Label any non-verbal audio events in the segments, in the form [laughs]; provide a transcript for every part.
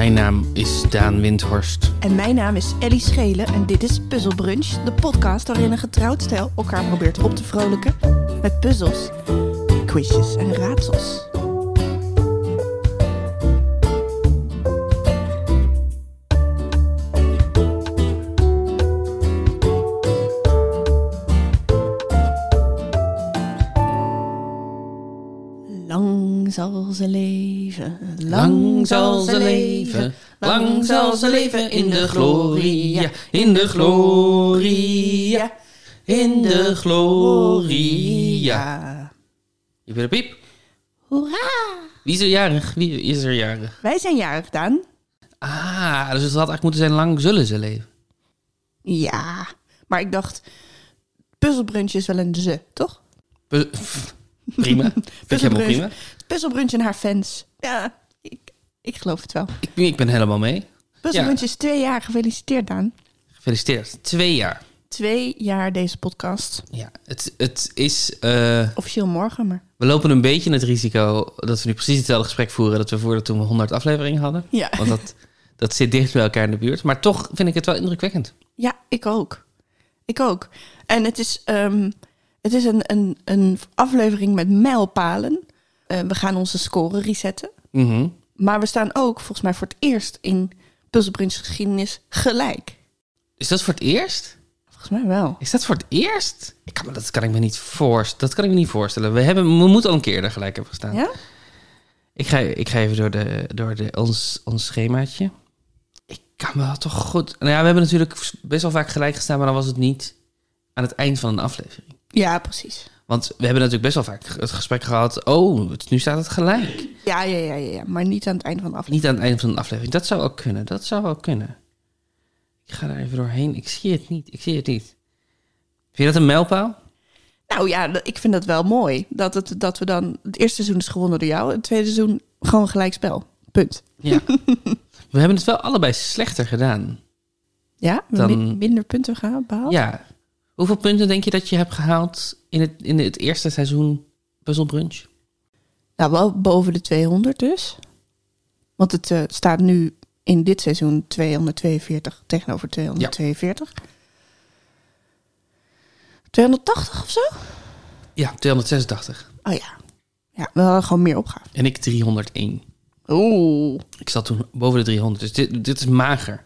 Mijn naam is Daan Windhorst. En mijn naam is Ellie Schelen en dit is Puzzle Brunch, de podcast waarin een getrouwd stel elkaar probeert op te vrolijken met puzzels, quizjes en raadsels. Lang zal ze leven, Lang zal ze leven, lang zal ze leven in de gloria, in de gloria, in de gloria. Je bent een piep. Hoera! Wie is er jarig? Wie is er jarig? Wij zijn jarig, Daan. Ah, dus het had eigenlijk moeten zijn lang zullen ze leven. Ja, maar ik dacht, puzzelbrunch is wel een ze, toch? Pu- [laughs] Prima. [laughs] Vind je helemaal prima? Puzzelbrunch en haar fans. Ja, ik, ik geloof het wel. Ik, ben- ik ben helemaal mee. Puzzelbrunch is twee jaar. Gefeliciteerd, Daan. Gefeliciteerd. Twee jaar. Twee jaar deze podcast. Ja, het, het is... eh, Officieel morgen, maar... we lopen een beetje het risico dat we nu precies hetzelfde gesprek voeren... dat we voerden toen we 100 afleveringen hadden. Ja. Want dat, dat zit dicht bij elkaar in de buurt. Maar toch vind ik het wel indrukwekkend. Ja, ik ook. Ik ook. En het is, ehm, het is een, een, een aflevering met mijlpalen. Eh, we gaan onze score resetten. Mhm. Maar we staan ook, volgens mij, voor het eerst in Puzzelbrunch geschiedenis gelijk. Is dat voor het eerst? Volgens mij wel. Is dat voor het eerst? Ik kan, dat kan ik me niet voorstellen. Dat kan ik me niet voorstellen. We, hebben, we moeten al een keer er gelijk hebben gestaan. Ja? Ik, ga, ik ga even door, de, door de, ons, ons schemaatje. Ik kan me wel toch goed... Nou ja, we hebben natuurlijk best wel vaak gelijk gestaan... maar dan was het niet aan het eind van een aflevering. Ja, precies. Want we hebben natuurlijk best wel vaak het gesprek gehad... oh, nu staat het gelijk. Ja, ja, ja, ja, ja. Maar niet aan het einde van de aflevering. Niet aan het eind van een aflevering. Dat zou ook kunnen. Dat zou ook kunnen. Ik ga daar even doorheen. Ik zie het niet. Ik zie het niet. Vind je dat een mijlpaal? Nou ja, ik vind dat wel mooi. Dat, het, dat we dan... Het eerste seizoen is gewonnen door jou. Het tweede seizoen gewoon gelijk spel. Punt. Ja. [laughs] we hebben het wel allebei slechter gedaan. Ja? Dan- min- minder punten gehaald, behaald? Ja. Hoeveel punten denk je dat je hebt gehaald in het, in het eerste seizoen Puzzle Brunch? Nou, wel boven de 200 dus. Want het eh, staat nu in dit seizoen 242 tegenover 242. 280 of zo? Ja, 286. Oh ja. Ja, we hadden gewoon meer opgave. En ik 301. Oeh. Ik zat toen boven de 300. Dus dit, dit is mager.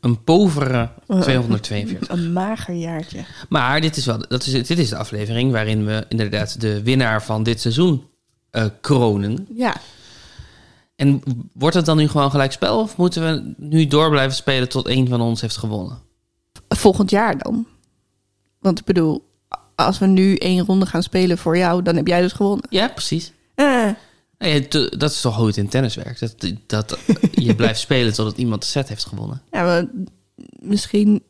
Een povere 242. Een mager jaartje. Maar dit is, wel, dat is, dit is de aflevering waarin we inderdaad de winnaar van dit seizoen eh, kronen. Ja. En wordt het dan nu gewoon gelijk spel? Of moeten we nu door blijven spelen tot één van ons heeft gewonnen? Volgend jaar dan. Want ik bedoel, als we nu één ronde gaan spelen voor jou, dan heb jij dus gewonnen. Ja, precies. Eh, Ja, t- dat is toch hoe het in tennis werkt. Dat, dat [laughs] je blijft spelen totdat iemand de set heeft gewonnen. ja, we, misschien...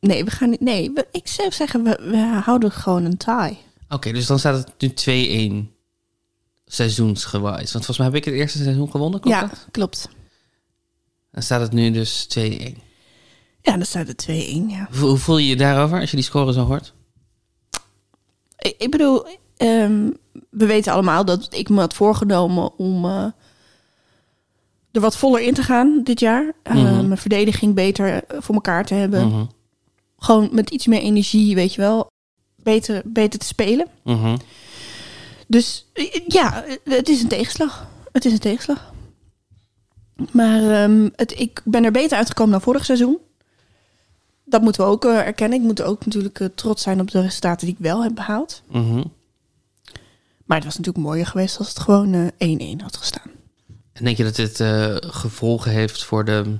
Nee, we gaan niet... Nee, ik zou zeggen, we, we houden gewoon een tie. Oké, dus dan staat het nu 2-1 seizoensgewijs. Want volgens mij heb ik het eerste seizoen gewonnen, klopt ja, dat? klopt. Dan staat het nu dus 2-1. Ja, dan staat het 2-1, ja. Hoe, hoe voel je je daarover als je die score zo hoort? Ik, ik bedoel, ehm, we weten allemaal dat ik me had voorgenomen om eh, er wat voller in te gaan dit jaar. Eh, Mhm. Mijn verdediging beter eh, voor elkaar te hebben. Mhm. Gewoon met iets meer energie, weet je wel. Beter, beter te spelen. Mhm. Dus ja, het is een tegenslag. Het is een tegenslag. Maar ehm, het, ik ben er beter uitgekomen dan vorig seizoen. Dat moeten we ook erkennen. Ik moet ook natuurlijk trots zijn op de resultaten die ik wel heb behaald. Mhm. Maar het was natuurlijk mooier geweest als het gewoon eh, 1-1 had gestaan. En denk je dat dit eh, gevolgen heeft voor de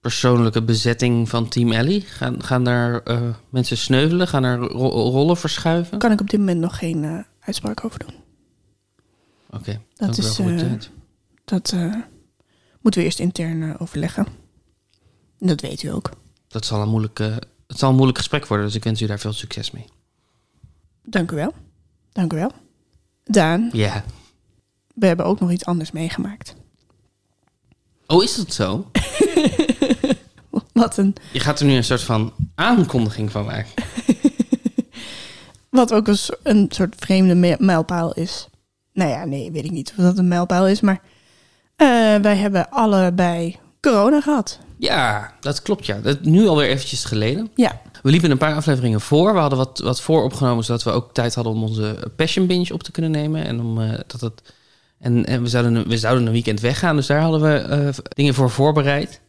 persoonlijke bezetting van Team Ellie? Gaan, gaan daar eh, mensen sneuvelen? Gaan er ro- rollen verschuiven? Daar kan ik op dit moment nog geen eh, uitspraak over doen. Oké, Dat wel is, goed eh. Dat eh, moeten we eerst intern eh, overleggen. En dat weet u ook. Dat zal een, moeilijk, eh, het zal een moeilijk gesprek worden, dus ik wens u daar veel succes mee. Dank u wel. Dank u wel. Daan, Ja. we hebben ook nog iets anders meegemaakt. Oh, is dat zo? [laughs] Wat, een, Je gaat er nu een soort van aankondiging van maken. [laughs] wat ook een, een soort vreemde mijlpaal is. Nou ja, nee, weet ik niet of dat een mijlpaal is. Maar Eh, wij hebben allebei corona gehad. Ja, dat klopt ja. Dat nu alweer eventjes geleden. Ja. We liepen een paar afleveringen voor. We hadden wat, wat voor opgenomen, zodat we ook tijd hadden om onze Passion Binge op te kunnen nemen. En, om, eh, dat het, en, en we, zouden, we zouden een weekend weggaan, dus daar hadden we eh, dingen voor voorbereid.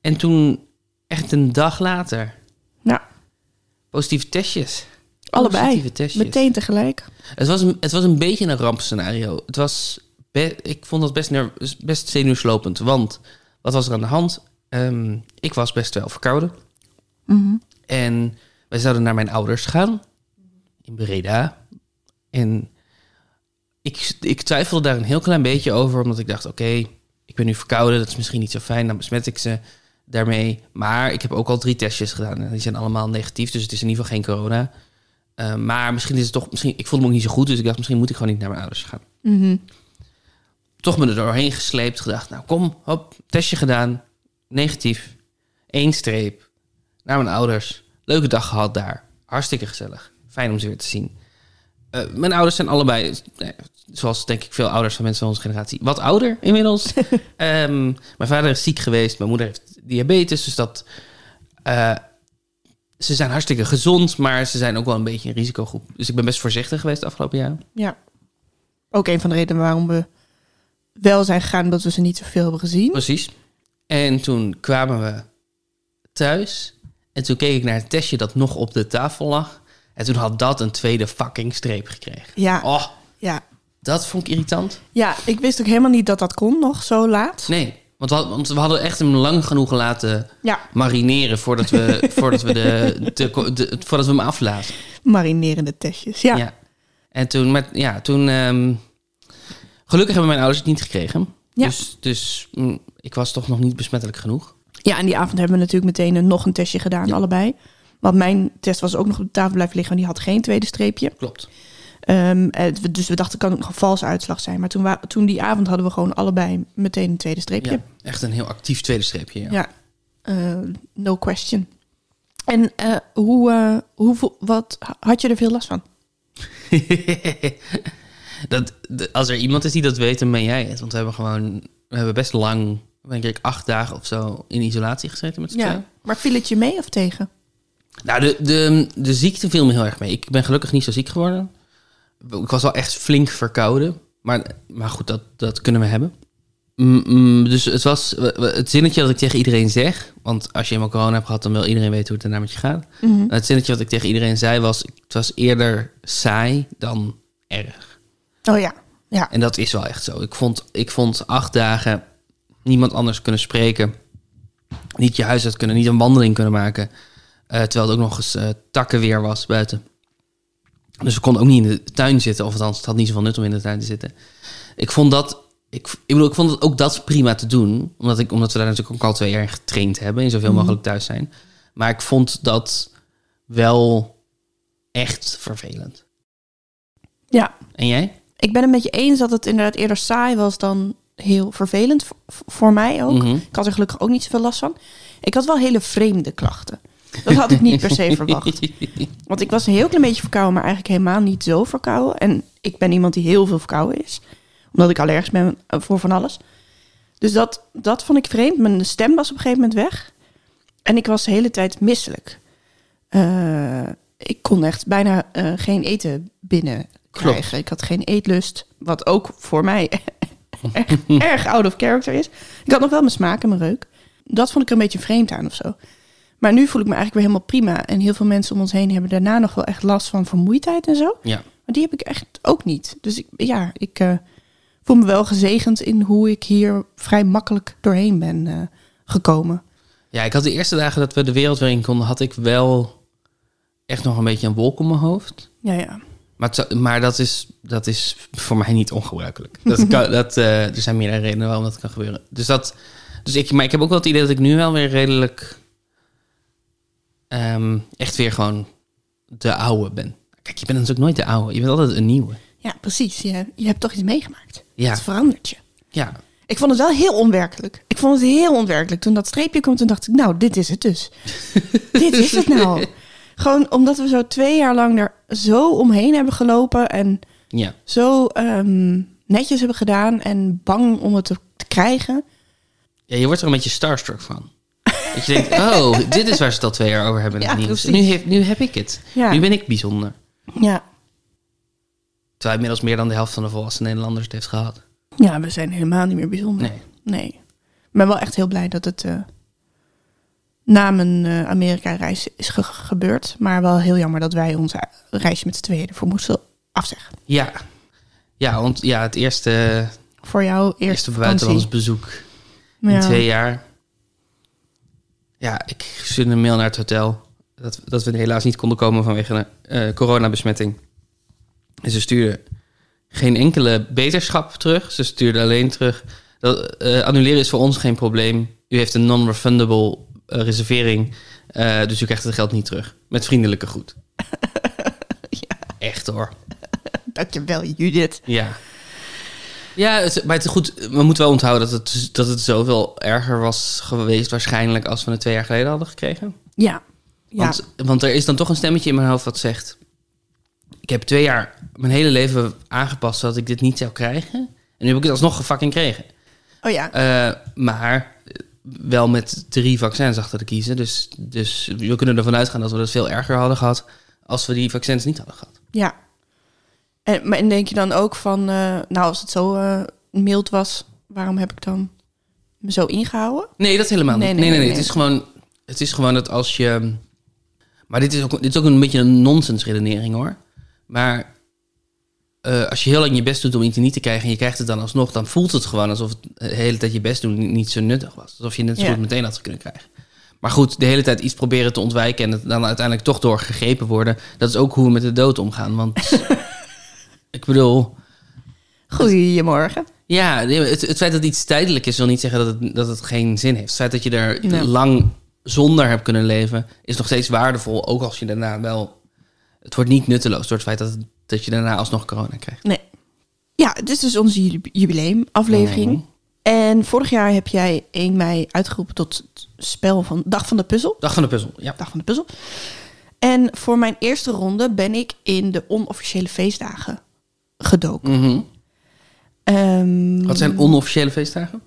En toen, echt een dag later, Ja. positieve testjes. Allebei. Positieve testjes. Meteen tegelijk. Het was, een, het was een beetje een rampscenario. Het was be- ik vond dat best, best zenuwslopend. Want wat was er aan de hand? Ehm, ik was best wel verkouden. Mhm. En wij zouden naar mijn ouders gaan. In Breda. En ik, ik twijfelde daar een heel klein beetje over. Omdat ik dacht, oké, ik ben nu verkouden. Dat is misschien niet zo fijn. Dan besmet ik ze daarmee. Maar ik heb ook al drie testjes gedaan. En die zijn allemaal negatief. Dus het is in ieder geval geen corona. Eh, maar misschien is het toch... Misschien, ik voelde me ook niet zo goed. Dus ik dacht, misschien moet ik gewoon niet naar mijn ouders gaan. Mhm. Toch me er doorheen gesleept. Gedacht, nou kom, hop, testje gedaan. Negatief. Eén streep. Naar mijn ouders. Leuke dag gehad daar. Hartstikke gezellig. Fijn om ze weer te zien. Eh, mijn ouders zijn allebei, eh, zoals denk ik veel ouders van mensen van onze generatie, wat ouder inmiddels. [laughs] Ehm, mijn vader is ziek geweest. Mijn moeder heeft diabetes. Dus dat... eh, ze zijn hartstikke gezond, maar ze zijn ook wel een beetje een risicogroep. Dus ik ben best voorzichtig geweest de afgelopen jaren. Ja. Ook een van de redenen waarom we wel zijn gegaan, omdat we ze niet zoveel hebben gezien. Precies. En toen kwamen we thuis. En toen keek ik naar het testje dat nog op de tafel lag. En toen had dat een tweede fucking streep gekregen. Ja, Oh, ja. dat vond ik irritant. ja, ik wist ook helemaal niet dat dat kon nog zo laat. Nee, want we, had- want we hadden echt hem lang genoeg laten Ja, marineren voordat we, [laughs] voordat we, de, de, de- voordat we hem aflaten. marinerende testjes. Ja, Ja. En toen, met, ja, toen ehm, gelukkig hebben mijn ouders het niet gekregen. Ja. Dus, dus mm, ik was toch nog niet besmettelijk genoeg. Ja, en die avond hebben we natuurlijk meteen een, nog een testje gedaan, Ja. allebei. Want mijn test was ook nog op de tafel blijven liggen, en die had geen tweede streepje. Klopt. Ehm, eh, dus we dachten, het kan nog een valse uitslag zijn. Maar toen, toen die avond hadden we gewoon allebei meteen een tweede streepje. Ja, echt een heel actief tweede streepje. Ja. Ja, Eh, no question. En eh, hoe, eh, hoe, vo- wat, had je er veel last van? [laughs] dat, als er iemand is die dat weet, dan ben jij het. Want we hebben gewoon, we hebben best lang, denk ik, acht dagen of zo in isolatie gezeten met z'n tweeën. Maar viel het je mee of tegen? Nou, de, de, de ziekte viel me heel erg mee. Ik ben gelukkig niet zo ziek geworden. Ik was wel echt flink verkouden. Maar, maar goed, dat, dat kunnen we hebben. Mm, mm, dus het was het zinnetje dat ik tegen iedereen zeg. Want als je eenmaal corona hebt gehad, dan wil iedereen weten hoe het daarna met je gaat. Het zinnetje wat ik tegen iedereen zei was: het was eerder saai dan erg. Oh ja, ja. En dat is wel echt zo. Ik vond, ik vond acht dagen niemand anders kunnen spreken. Niet je huis uit kunnen, niet een wandeling kunnen maken. Eh, terwijl het ook nog eens eh, takkenweer was buiten. Dus we konden ook niet in de tuin zitten. Of althans, het had niet zoveel nut om in de tuin te zitten. Ik vond dat... Ik, ik bedoel, ik vond het ook dat prima te doen. Omdat, ik, omdat we daar natuurlijk ook al twee jaar in getraind hebben. In zoveel mogelijk thuis zijn. Maar ik vond dat wel echt vervelend. ja. En jij? Ik ben het met je eens dat het inderdaad eerder saai was dan heel vervelend voor, mij ook. Mhm. Ik had er gelukkig ook niet zoveel last van. Ik had wel hele vreemde klachten. Dat had ik niet per se verwacht. [laughs] Want ik was een heel klein beetje verkouden, maar eigenlijk helemaal niet zo verkouden. En ik ben iemand die heel veel verkouden is. Omdat ik allergisch ben voor van alles. Dus dat, dat vond ik vreemd. Mijn stem was op een gegeven moment weg. En ik was de hele tijd misselijk. Eh, ik kon echt bijna eh, geen eten binnen krijgen. Klopt. Ik had geen eetlust. Wat ook voor mij [laughs] erg, erg out of character is. Ik had nog wel mijn smaak en mijn reuk. Dat vond ik er een beetje vreemd aan of zo. Maar nu voel ik me eigenlijk weer helemaal prima. En heel veel mensen om ons heen hebben daarna nog wel echt last van vermoeidheid en zo. Ja. Maar die heb ik echt ook niet. Dus ik, ja, ik eh, voel me wel gezegend in hoe ik hier vrij makkelijk doorheen ben eh, gekomen. Ja, ik had de eerste dagen dat we de wereld weer in konden, had ik wel echt nog een beetje een wolk om mijn hoofd. Ja, ja. Maar, het maar dat, is, dat is voor mij niet ongebruikelijk. Dat [laughs] kan, dat, eh, er zijn meerdere redenen waarom dat kan gebeuren. Dus dat, dus ik, maar ik heb ook wel het idee dat ik nu wel weer redelijk ehm, echt weer gewoon de oude ben. Kijk, je bent natuurlijk nooit de oude. Je bent altijd een nieuwe. Ja, precies. Je, je hebt toch iets meegemaakt. Ja. Het verandert je. Ja, Ik vond het wel heel onwerkelijk. Ik vond het heel onwerkelijk. Toen dat streepje kwam, toen dacht ik, nou, dit is het dus. [laughs] dit is het nou. Gewoon omdat we zo twee jaar lang er zo omheen hebben gelopen en ja. zo ehm, netjes hebben gedaan en bang om het te, te krijgen. Ja, je wordt er een beetje starstruck van. Dat je denkt, [laughs] oh, dit is waar ze het al twee jaar over hebben in het Ja, nieuws. Nu heb, nu heb ik het. Ja. Nu ben ik bijzonder. Ja. Terwijl inmiddels meer dan de helft van de volwassen Nederlanders het heeft gehad. ja, we zijn helemaal niet meer bijzonder. Nee. Nee. Ik ben wel echt heel blij dat het eh, na mijn eh, Amerika-reis is ge- gebeurd. Maar wel heel jammer dat wij onze reisje met z'n tweeën ervoor moesten afzeggen. Ja. Ja, want ja, het eerste, Voor jou eerste buitenlands bezoek in twee jaar. Ja, ik stuurde een mail naar het hotel. Dat, dat we helaas niet konden komen vanwege een eh, coronabesmetting. En ze stuurden geen enkele beterschap terug. Ze stuurden alleen terug. Dat, eh, annuleren is voor ons geen probleem. U heeft een non-refundable eh, reservering. eh, dus u krijgt het geld niet terug. Met vriendelijke groet. [laughs] Ja. Echt hoor. Dankjewel, Judith. Ja. Ja, het, maar het, goed, we moeten wel onthouden dat het, dat het zoveel erger was geweest waarschijnlijk als we het twee jaar geleden hadden gekregen. Ja. Ja. Want, want er is dan toch een stemmetje in mijn hoofd wat zegt... Ik heb twee jaar mijn hele leven aangepast zodat ik dit niet zou krijgen. En nu heb ik het alsnog fucking gekregen. oh ja. Eh, maar wel met drie vaccins achter te kiezen. Dus, dus we kunnen ervan uitgaan dat we het veel erger hadden gehad... als we die vaccins niet hadden gehad. Ja. En, maar en denk je dan ook van, eh, nou als het zo eh, mild was, waarom heb ik dan me zo ingehouden? Nee, dat helemaal niet. Nee, Nee, nee, nee, nee. nee, Het, is gewoon, het is gewoon dat als je... Maar dit is ook, dit is ook een beetje een nonsensredenering, hoor. Maar eh, als je heel lang je best doet om iets niet te krijgen... en je krijgt het dan alsnog... dan voelt het gewoon alsof het de hele tijd je best doen niet, zo nuttig was. Alsof je het net zo Ja. goed meteen had kunnen krijgen. Maar goed, de hele tijd iets proberen te ontwijken... en het dan uiteindelijk toch doorgegrepen worden... dat is ook hoe we met de dood omgaan. Want [laughs] ik bedoel... Goedemorgen. Ja, het, het feit dat iets tijdelijk is, wil niet zeggen dat het, dat het geen zin heeft. Het feit dat je er Nee. lang zonder hebt kunnen leven, is nog steeds waardevol. Ook als je daarna wel. Het wordt niet nutteloos door het feit dat, dat je daarna alsnog corona krijgt. Nee. Ja, dit is dus onze ju- jubileumaflevering. Mhm. En vorig jaar heb jij 1 mei uitgeroepen tot het spel van Dag van de Puzzel. Dag van de puzzel. Ja. Dag van de Puzzel. En voor mijn eerste ronde ben ik in de onofficiële feestdagen gedoken. Mhm. Ehm, Wat zijn onofficiële feestdagen?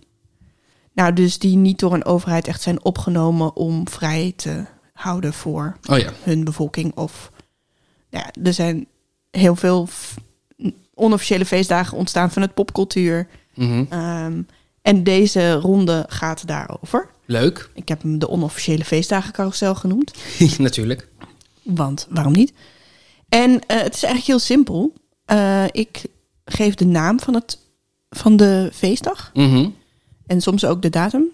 Nou, dus die niet door een overheid echt zijn opgenomen om vrij te houden voor Oh ja. hun bevolking. Of nou ja, er zijn heel veel onofficiële feestdagen ontstaan van het popcultuur. Mhm. Ehm, en deze ronde gaat daarover. Leuk. Ik heb hem de onofficiële feestdagen carousel genoemd. [laughs] Natuurlijk. Want waarom niet? En eh, het is eigenlijk heel simpel. Eh, ik geef de naam van, het, van de feestdag. Mhm. En soms ook de datum.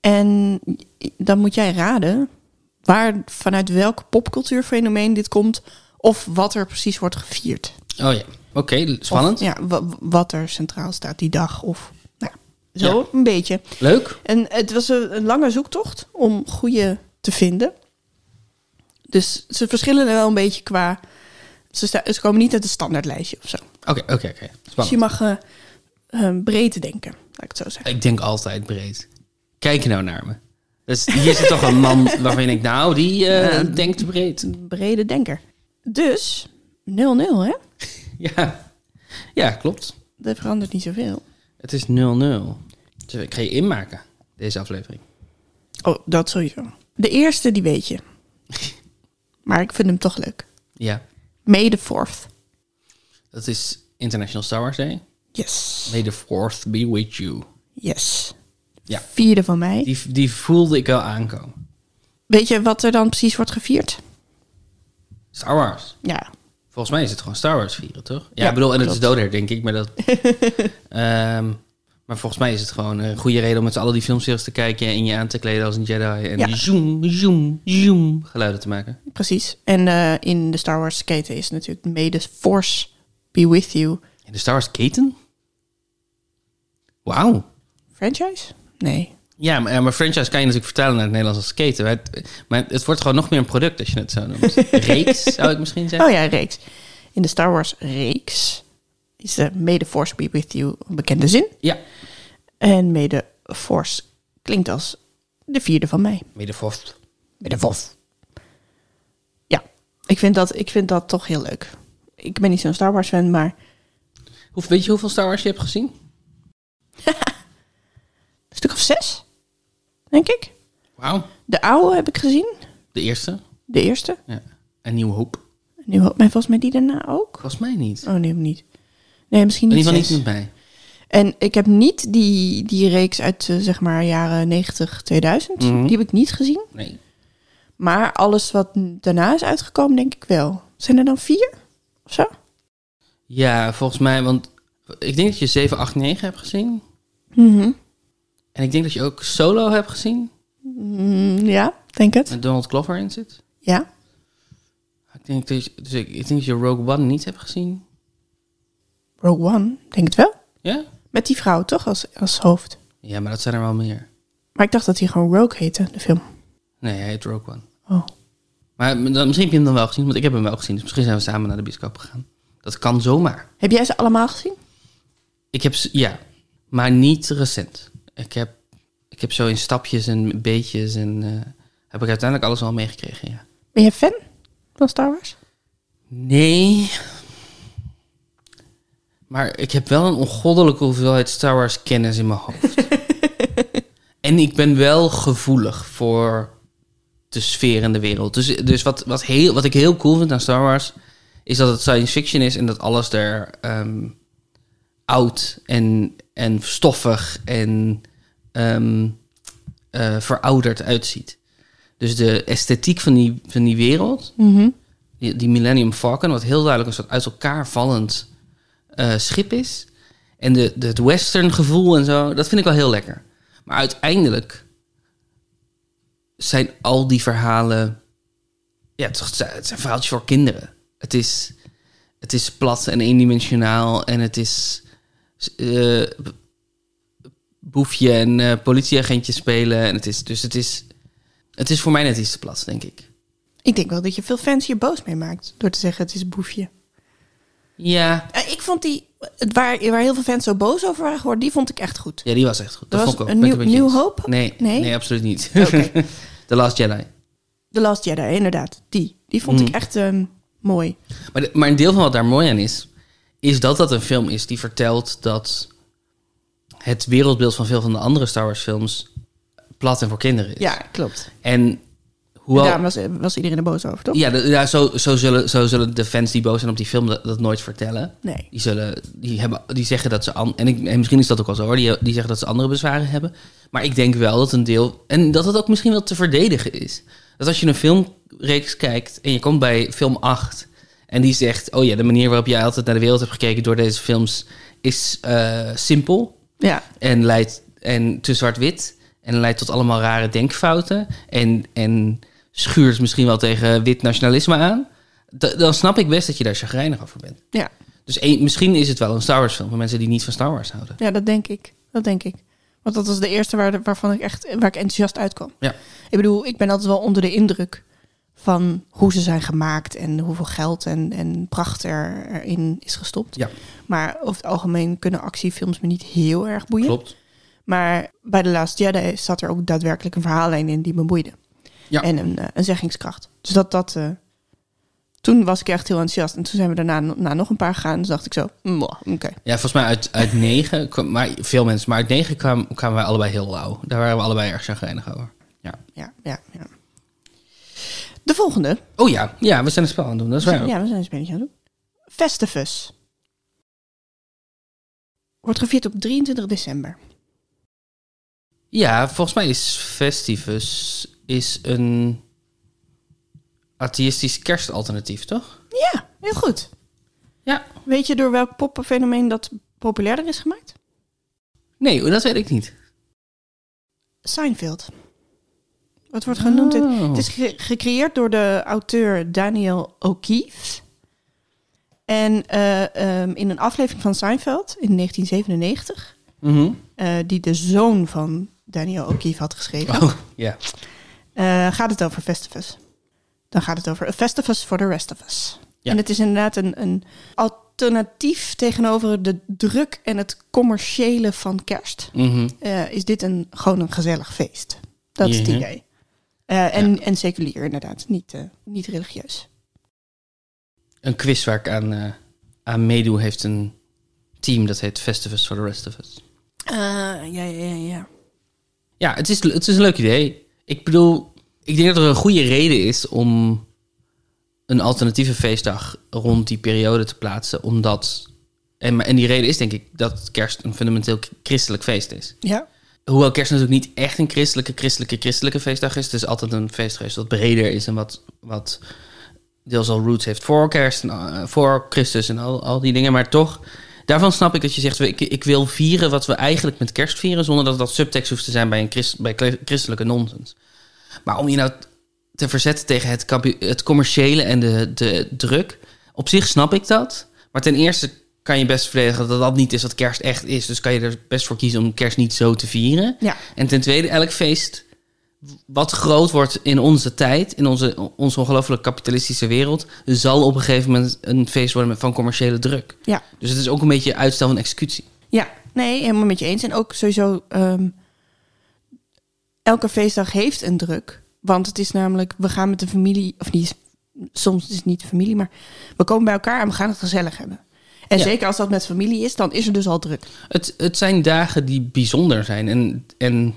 En dan moet jij raden waar vanuit welk popcultuurfenomeen dit komt. Of wat er precies wordt gevierd. Oh ja. Oké, spannend. Of, ja, wa- wat er centraal staat die dag. Of nou, zo een beetje. Leuk. En het was een, een lange zoektocht om goede te vinden. Dus ze verschillen er wel een beetje qua... Ze, sta- ze komen niet uit het standaardlijstje of zo. Oké, oké, oké. Dus je mag eh, eh, breed denken, laat ik het zo zeggen. Ik denk altijd breed. Kijk nou naar me. Dus hier zit toch een man [laughs] waarvan denkt, nou, die eh, denkt breed. Een brede denker. Dus 0-0, hè? [laughs] Ja. ja, klopt. Dat verandert niet zoveel. Het is 0-0. Dus ik ga je inmaken, deze aflevering. Oh, dat sowieso. De eerste, die weet je. [laughs] Maar ik vind hem toch leuk. Ja, May the 4th. dat is International Star Wars Day. Yes. May the 4th be with you. Yes. Ja. Vierde van mij. Die, die voelde ik wel aankomen. Weet je wat er dan precies wordt gevierd? Star Wars. Ja. Volgens mij is het gewoon Star Wars vieren, toch? Ja, Ja, ik bedoel, en het is doodher, denk ik. Maar, dat, [laughs] Ehm, maar volgens mij is het gewoon een goede reden om met z'n allen die filmseries te kijken... en je aan te kleden als een Jedi. En Ja. zoom, zoom, zoom geluiden te maken. Precies. En eh, in de Star Wars keten is natuurlijk May the Force be with you In de Star Wars keten? Wauw. franchise? Nee. Ja, maar, franchise kan je natuurlijk vertalen naar het Nederlands als keten. Maar het, maar het wordt gewoon nog meer een product als je het zo noemt. [laughs] Reeks, zou ik misschien zeggen. Oh ja, reeks. In de Star Wars reeks is de May the Force be with you een bekende zin. Ja. En May the Force klinkt als de vierde van mij. Middenvoft. May the Force. Ja, ik vind, dat, ik vind dat toch heel leuk. Ik ben niet zo'n Star Wars fan, maar Hoe, weet je hoeveel Star Wars je hebt gezien? Stuk of zes, denk ik. Wauw. De oude heb ik gezien, De eerste. de eerste. Ja. En Nieuwe Hoop. Nu, maar volgens mij die daarna ook. Volgens mij niet. Oh nee, niet. Nee, misschien In niet ieder geval niet mij. En ik heb niet die, die reeks uit eh, zeg maar jaren 90, 2000. Mhm. Die heb ik niet gezien. Nee. Maar alles wat daarna is uitgekomen, denk ik wel. Zijn er dan vier? Of zo? Ja, volgens mij, want ik denk dat je 7, 8, 9 hebt gezien. Mhm. En ik denk dat je ook Solo hebt gezien. Mm, ja, denk het. Met Donald Glover in zit. Ja. Ik denk dat je, dus ik, ik denk dat je Rogue One niet hebt gezien. Rogue One, denk het wel. Ja? Met die vrouw toch als, als hoofd. Ja, maar dat zijn er wel meer. Maar ik dacht dat hij gewoon Rogue heette, de film. Nee, hij heet Rogue One. Oh. Maar dan, misschien heb je hem dan wel gezien, want ik heb hem wel gezien. Dus misschien zijn we samen naar de bioscoop gegaan. Dat kan zomaar. Heb jij ze allemaal gezien? Ik heb, ze- ja, maar niet recent. Ik heb, ik heb zo in stapjes en beetjes en eh, heb ik uiteindelijk alles al meegekregen, ja. Ben je fan van Star Wars? Nee. Maar ik heb wel een ongoddelijke hoeveelheid Star Wars kennis in mijn hoofd. [laughs] en ik ben wel gevoelig voor de sfeer en de wereld. Dus, dus wat, wat, heel, wat ik heel cool vind aan Star Wars... is dat het science fiction is en dat alles er ehm, oud en, en stoffig en ehm, eh, verouderd uitziet. Dus de esthetiek van die, van die wereld Mhm. die, die Millennium Falcon, wat heel duidelijk een soort uit elkaar vallend eh, schip is. En de, de, het western gevoel en zo, dat vind ik wel heel lekker. Maar uiteindelijk zijn al die verhalen... Ja, het, is- het zijn verhaaltjes voor kinderen. Het is, het is plat en eendimensionaal en het is... eh, boefje en eh, politieagentje spelen. En het is, dus het is, het is voor mij net iets te plat, denk ik. Ik denk wel dat je veel fans hier boos mee maakt. Door te zeggen het is boefje. Ja, Eh, ik vond die, waar, waar heel veel fans zo boos over waren geworden, die vond ik echt goed. Ja, die was echt goed. Dat vond ik ook. een nieuw-. Hope? Nee, Nee? nee, absoluut niet. Oké. [laughs] The Last Jedi. The Last Jedi, inderdaad. Die. Die vond Mm. ik echt ehm, mooi. Maar, de- maar een deel van wat daar mooi aan is, is dat dat een film is die vertelt dat het wereldbeeld van veel van de andere Star Wars films plat en voor kinderen is. Ja, klopt. En hoewel... Daar was, was iedereen er boos over, toch? Ja, de- ja zo, zo, zullen, zo zullen de fans die boos zijn op die film dat, dat nooit vertellen. Nee. Die, zullen, die, hebben, die zeggen dat ze... An, en, ik, en misschien is dat ook wel zo hoor. Die, die zeggen dat ze andere bezwaren hebben. Maar ik denk wel dat een deel... En dat het ook misschien wel te verdedigen is. Dat als je een filmreeks kijkt en je komt bij film 8... En die zegt, oh ja, de manier waarop jij altijd naar de wereld hebt gekeken door deze films is eh, simpel Ja, en leidt en te zwart-wit en leidt tot allemaal rare denkfouten en, en schuurt misschien wel tegen wit nationalisme aan. Da- dan snap ik best dat je daar chagrijnig over bent. ja. Dus één- misschien is het wel een Star Wars film voor mensen die niet van Star Wars houden. ja, dat denk ik. Dat denk ik. Want dat was de eerste waar, waarvan ik echt waar ik enthousiast uitkwam. Ja. Ik bedoel, ik ben altijd wel onder de indruk van hoe ze zijn gemaakt en hoeveel geld en, en pracht er, erin is gestopt. Ja. Maar over het algemeen kunnen actiefilms me niet heel erg boeien. Klopt. Maar bij The Last Jedi zat er ook daadwerkelijk een verhaallijn in die me boeide. Ja. En een, eh, een zeggingskracht. Dus dat, dat, eh, toen was ik echt heel enthousiast. En toen zijn we daarna na nog een paar gegaan. Dus dacht ik zo, "Mwah, oké. Ja, volgens mij uit, uit negen, kwam- maar veel mensen, maar uit negen kwamen, kwamen wij allebei heel lauw. Daar waren we allebei erg chagrijnig over. Ja. Ja, ja, ja. De volgende. Oh ja, ja, we zijn een spel aan het doen, dat is waar. Ja, we zijn een spelletje aan het doen. Festivus. Wordt gevierd op 23 december. Ja, volgens mij is Festivus is een atheïstisch kerstalternatief, toch? Ja, heel goed. Ja. Weet je door welk poppenfenomeen dat populairder is gemaakt? Nee, dat weet ik niet. Seinfeld. Het wordt genoemd. Oh. Het is ge- gecreëerd door de auteur Daniel O'Keefe. En eh, ehm, in een aflevering van Seinfeld in 1997, Mhm. eh, die de zoon van Daniel O'Keefe had geschreven, Oh, ja. eh, gaat het over Festivus. Dan gaat het over A Festivus for the Rest of Us. En het is inderdaad een, een alternatief tegenover de druk en het commerciële van kerst. Mhm. Is dit een, gewoon een gezellig feest. Dat is het Mhm. idee. Eh, en, en seculier inderdaad, niet, eh, niet religieus. Een quiz waar ik aan, eh, aan meedoe heeft een team dat heet Festivus for the Rest of Us. Ja, ja, ja, ja. Ja, het is, het is een leuk idee. Ik bedoel, ik denk dat er een goede reden is om een alternatieve feestdag rond die periode te plaatsen. Omdat, en, en die reden is denk ik dat kerst een fundamenteel christelijk feest is. Ja. Hoewel kerst natuurlijk niet echt een christelijke, christelijke, christelijke feestdag is. Het is altijd een feest geweest wat breder is en wat, wat deels al roots heeft voor kerst eh, voor Christus en al, al die dingen. Maar toch, daarvan snap ik dat je zegt, ik, ik wil vieren wat we eigenlijk met kerst vieren, zonder dat dat subtekst hoeft te zijn bij, een christ, bij christelijke nonsens. Maar om je nou te verzetten tegen het, het commerciële en de, de druk, op zich snap ik dat. Maar ten eerste kan je best verdedigen dat dat niet is wat kerst echt is. Dus kan je er best voor kiezen om kerst niet zo te vieren. Ja. En ten tweede, elk feest wat groot wordt in onze tijd, in onze, onze ongelooflijk kapitalistische wereld, zal op een gegeven moment een feest worden met- van commerciële druk. Ja. Dus het is ook een beetje uitstel van executie. Ja, nee, helemaal met je eens. En ook sowieso, ehm, elke feestdag heeft een druk. Want het is namelijk, we gaan met de familie, of niet, soms is het niet de familie, maar we komen bij elkaar en we gaan het gezellig hebben. En Ja. zeker als dat met familie is, dan is er dus al druk. Het, het zijn dagen die bijzonder zijn. En, en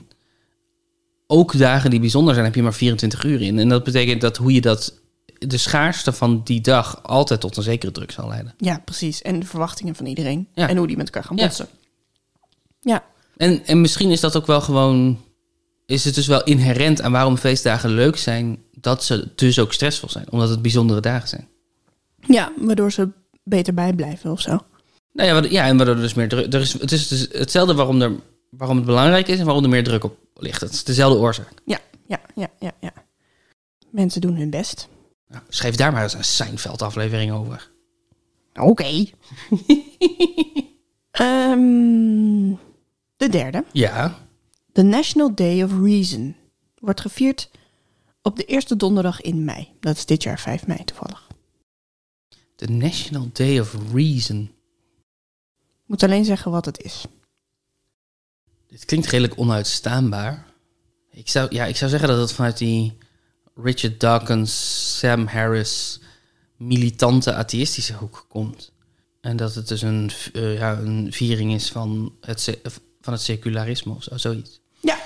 ook dagen die bijzonder zijn, heb je maar 24 uur in. En dat betekent dat hoe je dat, de schaarste van die dag, altijd tot een zekere druk zal leiden. Ja, precies. En de verwachtingen van iedereen. Ja. En hoe die met elkaar gaan Ja. botsen. Ja. En, en misschien is dat ook wel gewoon. Is het dus wel inherent aan waarom feestdagen leuk zijn, dat ze dus ook stressvol zijn, omdat het bijzondere dagen zijn. Ja, waardoor ze beter bijblijven of zo. Nou ja, wat- ja en waardoor er dus meer druk. Er is, het is dus hetzelfde waarom, er, waarom het belangrijk is en waarom er meer druk op ligt. Het is dezelfde oorzaak. Ja, ja, ja, ja, ja. Mensen doen hun best. Nou, schrijf daar maar eens een Seinfeld-aflevering over. Oké. [laughs] Ehm, de derde. Ja, The National Day of Reason wordt gevierd op de eerste donderdag in mei. Dat is dit jaar 5 mei toevallig. De National Day of Reason. Ik moet alleen zeggen wat het is. Dit klinkt redelijk onuitstaanbaar. Ik zou, ja, ik zou zeggen dat het vanuit die Richard Dawkins, Sam Harris, militante atheïstische hoek komt. En dat het dus een, eh, ja, een viering is van het, van het secularisme of zo, zoiets. Ja,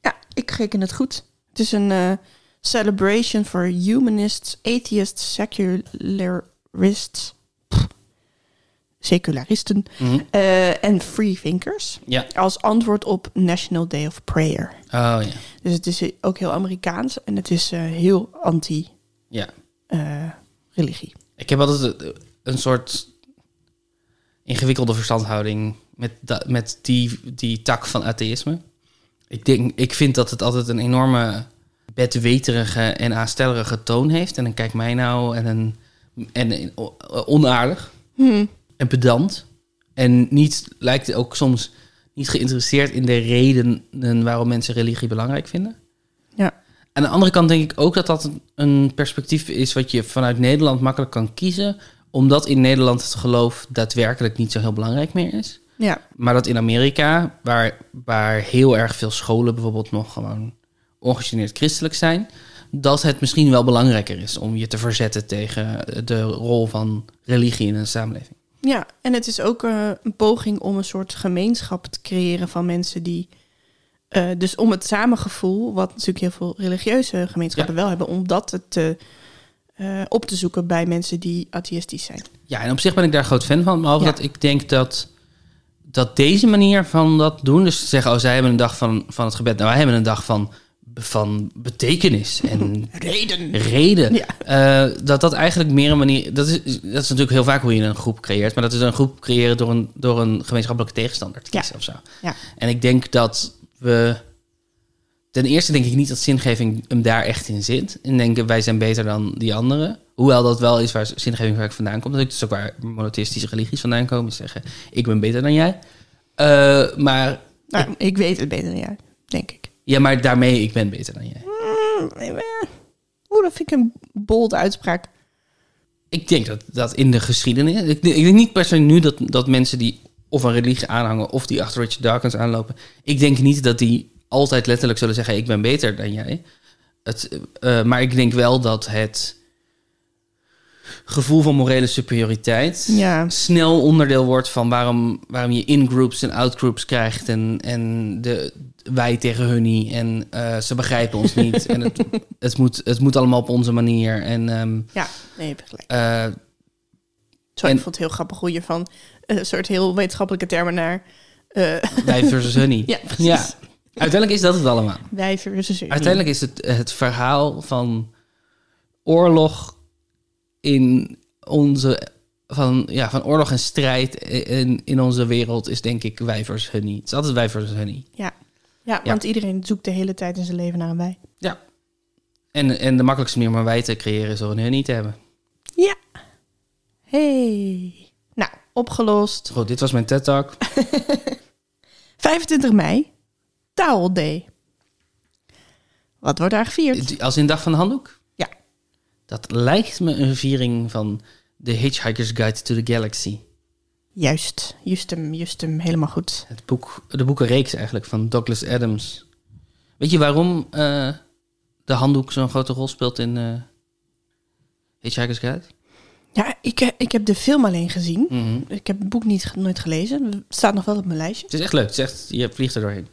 ja ik reken het goed. Het is een eh, celebration for humanists, atheists, pff, secularisten Mhm. eh, en freethinkers. Ja. Als antwoord op National Day of Prayer. Oh ja. Dus het is ook heel Amerikaans en het is eh, heel Ja. anti-religie. Ik heb altijd een soort ingewikkelde verstandhouding met, met die, die tak van atheïsme. Ik, denk, ik vind dat het altijd een enorme bedweterige en aanstellerige toon heeft. En dan kijk mij nou en een en, o- onaardig Hm. en pedant. En niet, lijkt ook soms niet geïnteresseerd in de redenen waarom mensen religie belangrijk vinden. Ja. Aan de andere kant denk ik ook dat dat een- een perspectief is wat je vanuit Nederland makkelijk kan kiezen, omdat in Nederland het geloof daadwerkelijk niet zo heel belangrijk meer is. Ja, Maar dat in Amerika, waar, waar heel erg veel scholen bijvoorbeeld nog gewoon ongegeneerd christelijk zijn, dat het misschien wel belangrijker is om je te verzetten tegen de rol van religie in een samenleving. Ja, en het is ook eh, een poging om een soort gemeenschap te creëren van mensen die. eh, dus om het samengevoel, wat natuurlijk heel veel religieuze gemeenschappen wel hebben, om dat te, eh, op te zoeken bij mensen die atheïstisch zijn. Ja, en op zich ben ik daar groot fan van. Behalve Ja. dat ik denk dat, dat deze manier van dat doen... dus te zeggen, oh, zij hebben een dag van, van het gebed... nou, wij hebben een dag van, van betekenis en [laughs] Reden. reden. Ja. Eh, dat dat eigenlijk meer een manier... Dat is, dat is natuurlijk heel vaak hoe je een groep creëert... maar dat is een groep creëren door een, door een gemeenschappelijke tegenstander te Ja. kiezen of zo. Ja. En ik denk dat we... Ten eerste denk ik niet dat zingeving hem daar echt in zit. En denken wij zijn beter dan die anderen. Hoewel dat wel is waar zingeving vaak vandaan komt. Dat is dus ook waar monotheïstische religies vandaan komen. Zeggen, ik ben beter dan jij. Eh, maar, Nou, ik weet het beter dan jij, denk ik. Ja, maar daarmee, ik ben beter dan jij. Oeh, dat vind ik een bold uitspraak. Ik denk dat dat in de geschiedenis... Ik, ik denk niet per se nu dat, dat mensen die of een religie aanhangen... of die achter Richard Dawkins aanlopen... ik denk niet dat die altijd letterlijk zullen zeggen... ik ben beter dan jij. Het, eh, maar ik denk wel dat het... gevoel van morele superioriteit. Ja. Snel onderdeel wordt van waarom, waarom je in-groups en out-groups krijgt. En, en de, wij tegen hun niet. En eh, ze begrijpen ons niet. [laughs] en het, het, moet, het moet allemaal op onze manier. En ehm, Ja, nee, gelijk. eh, Zo, en- ik vond het heel grappig hoe je van een soort heel wetenschappelijke termen naar eh, wij versus hun niet. [laughs] Ja, precies. Ja. Uiteindelijk is dat het allemaal. wij versus u. Uiteindelijk is het het verhaal van oorlog in onze. Van, ja, van oorlog en strijd in, in onze wereld is denk ik wij versus hun niet. Het is altijd wij versus hun niet. Ja. Ja, want iedereen zoekt de hele tijd in zijn leven naar een wij. Ja. En, en de makkelijkste manier om een wij te creëren is door een hun niet te hebben. Ja. Hey. Nou, opgelost. Goed, dit was mijn TED Talk. [laughs] 25 mei, Towel Day. Wat wordt daar gevierd? Als in dag van de handdoek? Dat lijkt me een viering van The Hitchhiker's Guide to the Galaxy. Juist, juist hem, juist hem, helemaal goed. Het boek, de boekenreeks eigenlijk van Douglas Adams. Weet je waarom eh, de handdoek zo'n grote rol speelt in eh Hitchhiker's Guide? Ja, ik, eh, ik heb de film alleen gezien. Mhm. Ik heb het boek niet, nooit gelezen. Het staat nog wel op mijn lijstje. Het is echt leuk. Het is echt, je vliegt er doorheen.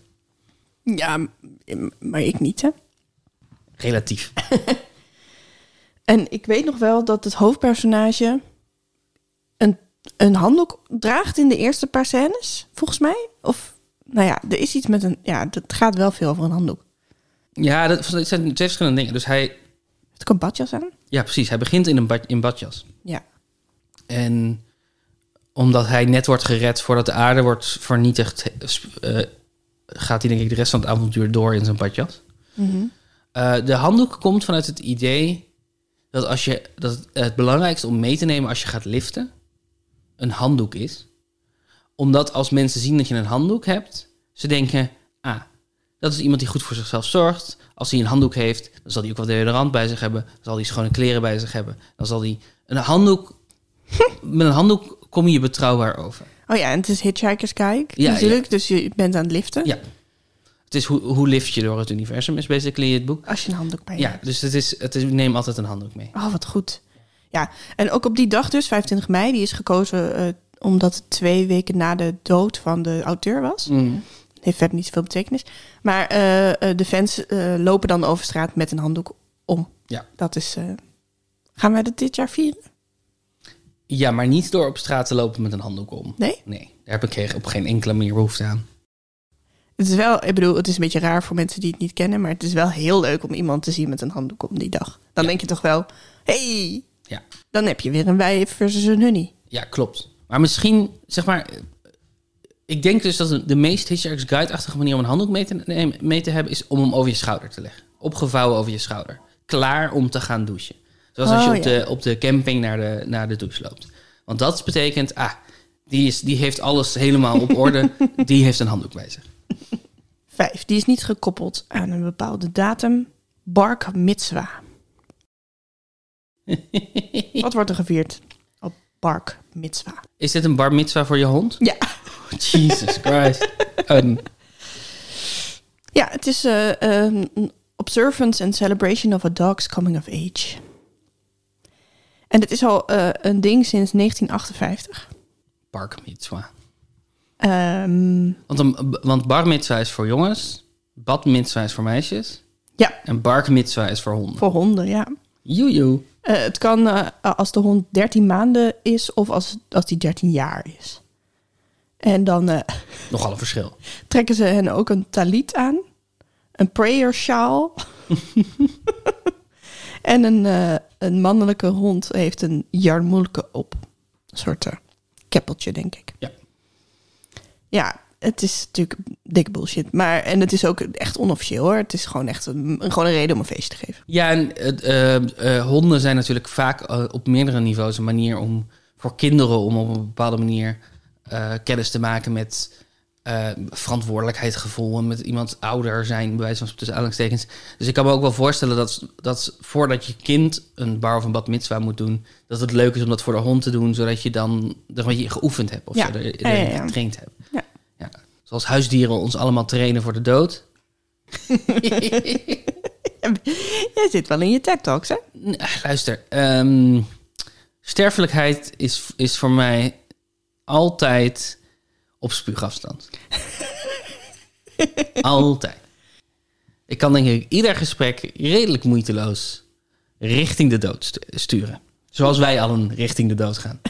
Ja, maar ik niet, hè. Relatief. [laughs] En ik weet nog wel dat het hoofdpersonage een, een handdoek draagt in de eerste paar scènes, volgens mij. Of, nou ja, er is iets met een... Ja, het gaat wel veel over een handdoek. Ja, dat, zijn twee verschillende dingen. Dus hij, Heeft ook een badjas aan? ja precies, hij begint in een bad, in badjas. Ja. En omdat hij net wordt gered voordat de aarde wordt vernietigd, eh, gaat hij denk ik de rest van het avontuur door in zijn badjas. Mhm. Eh, de handdoek komt vanuit het idee dat, als je, dat het, belangrijkste om mee te nemen als je gaat liften een handdoek is. Omdat als mensen zien dat je een handdoek hebt, ze denken, ah, dat is iemand die goed voor zichzelf zorgt. Als hij een handdoek heeft, dan zal hij ook wat deodorant bij zich hebben. Dan zal hij schone kleren bij zich hebben. Dan zal hij een handdoek, [laughs] met een handdoek kom je betrouwbaar over. Oh ja, en het is Hitchhiker's Guide Ja, natuurlijk. Dus je bent aan het liften. Ja. Het is hoe, hoe lift je door het universum, is basically het boek. Als je een handdoek bij je Ja, hebt. dus het is, het is, neem altijd een handdoek mee. Oh, wat goed. Ja, en ook op die dag dus, 25 mei, die is gekozen eh, omdat het twee weken na de dood van de auteur was. Mm. Heeft verder niet zoveel betekenis. Maar eh, eh, de fans lopen dan over straat met een handdoek om. Ja. Dat is... gaan wij dat dit jaar vieren? Ja, maar niet door op straat te lopen met een handdoek om. Nee? Nee, daar heb ik op geen enkele manier behoefte aan. Het is wel, ik bedoel, het is een beetje raar voor mensen die het niet kennen, maar het is wel heel leuk om iemand te zien met een handdoek om die dag. Dan Ja. denk je toch wel, hey, Ja. dan heb je weer een wij versus een hunnie. Ja, klopt. Maar misschien, zeg maar... Ik denk dus dat de- meest Hitchhiker's Guide-achtige manier om een handdoek mee te, nemen- mee te hebben... is om hem over je schouder te leggen. Opgevouwen over je schouder. Klaar om te gaan douchen. Zoals als je Oh, op, ja. de, op de camping naar de, naar de douche loopt. Want dat betekent, ah, die, is, die heeft alles helemaal op orde. [laughs] die heeft een handdoek bij zich. Vijf, die is niet gekoppeld aan een bepaalde datum. Bark Mitzwa. [laughs] Wat wordt er gevierd op Bark Mitzwa? Is dit een bar mitzwa voor je hond? Ja, Jesus Christ. Een, ja het is eh, een observance and celebration of a dog's coming of age. En het is al eh, een ding sinds 1958. Park mitzwa. Ehm, Want, een, want bar is voor jongens, bad is voor meisjes ja, en bark is voor honden. voor honden, ja. Joejoe. Eh, het kan eh, als de hond 13 maanden is of als, als die 13 jaar is. En dan eh, Nogal een verschil. [laughs] trekken ze hen ook een talit aan, een prayer shawl. [laughs] en een, een mannelijke hond heeft een jarmoelke op. Een soort keppeltje, denk ik. Ja. Het is natuurlijk dikke bullshit. Maar, en het is ook echt onofficieel hoor. Het is gewoon echt een, gewoon een reden om een feest te geven. Ja, en eh, eh, honden zijn natuurlijk vaak eh, op meerdere niveaus een manier om voor kinderen om op een bepaalde manier kennis te maken met verantwoordelijkheidsgevoel en met iemand ouder zijn, bij wijze van tussen aanhalingstekens. Dus ik kan me ook wel voorstellen dat, dat voordat je kind een bar of een bad mitzwa moet doen, dat het leuk is om dat voor de hond te doen, zodat je dan dat wat je geoefend hebt of Ja. zo, er, ja, ja. getraind hebt. Zoals huisdieren ons allemaal trainen voor de dood. [laughs] Jij zit wel in je TED Talks, hè? Nee, Luister, ehm, Sterfelijkheid is, is voor mij altijd op spuugafstand. [laughs] altijd. Ik kan denk ik ieder gesprek redelijk moeiteloos richting de dood stu- sturen. Zoals wij allen richting de dood gaan.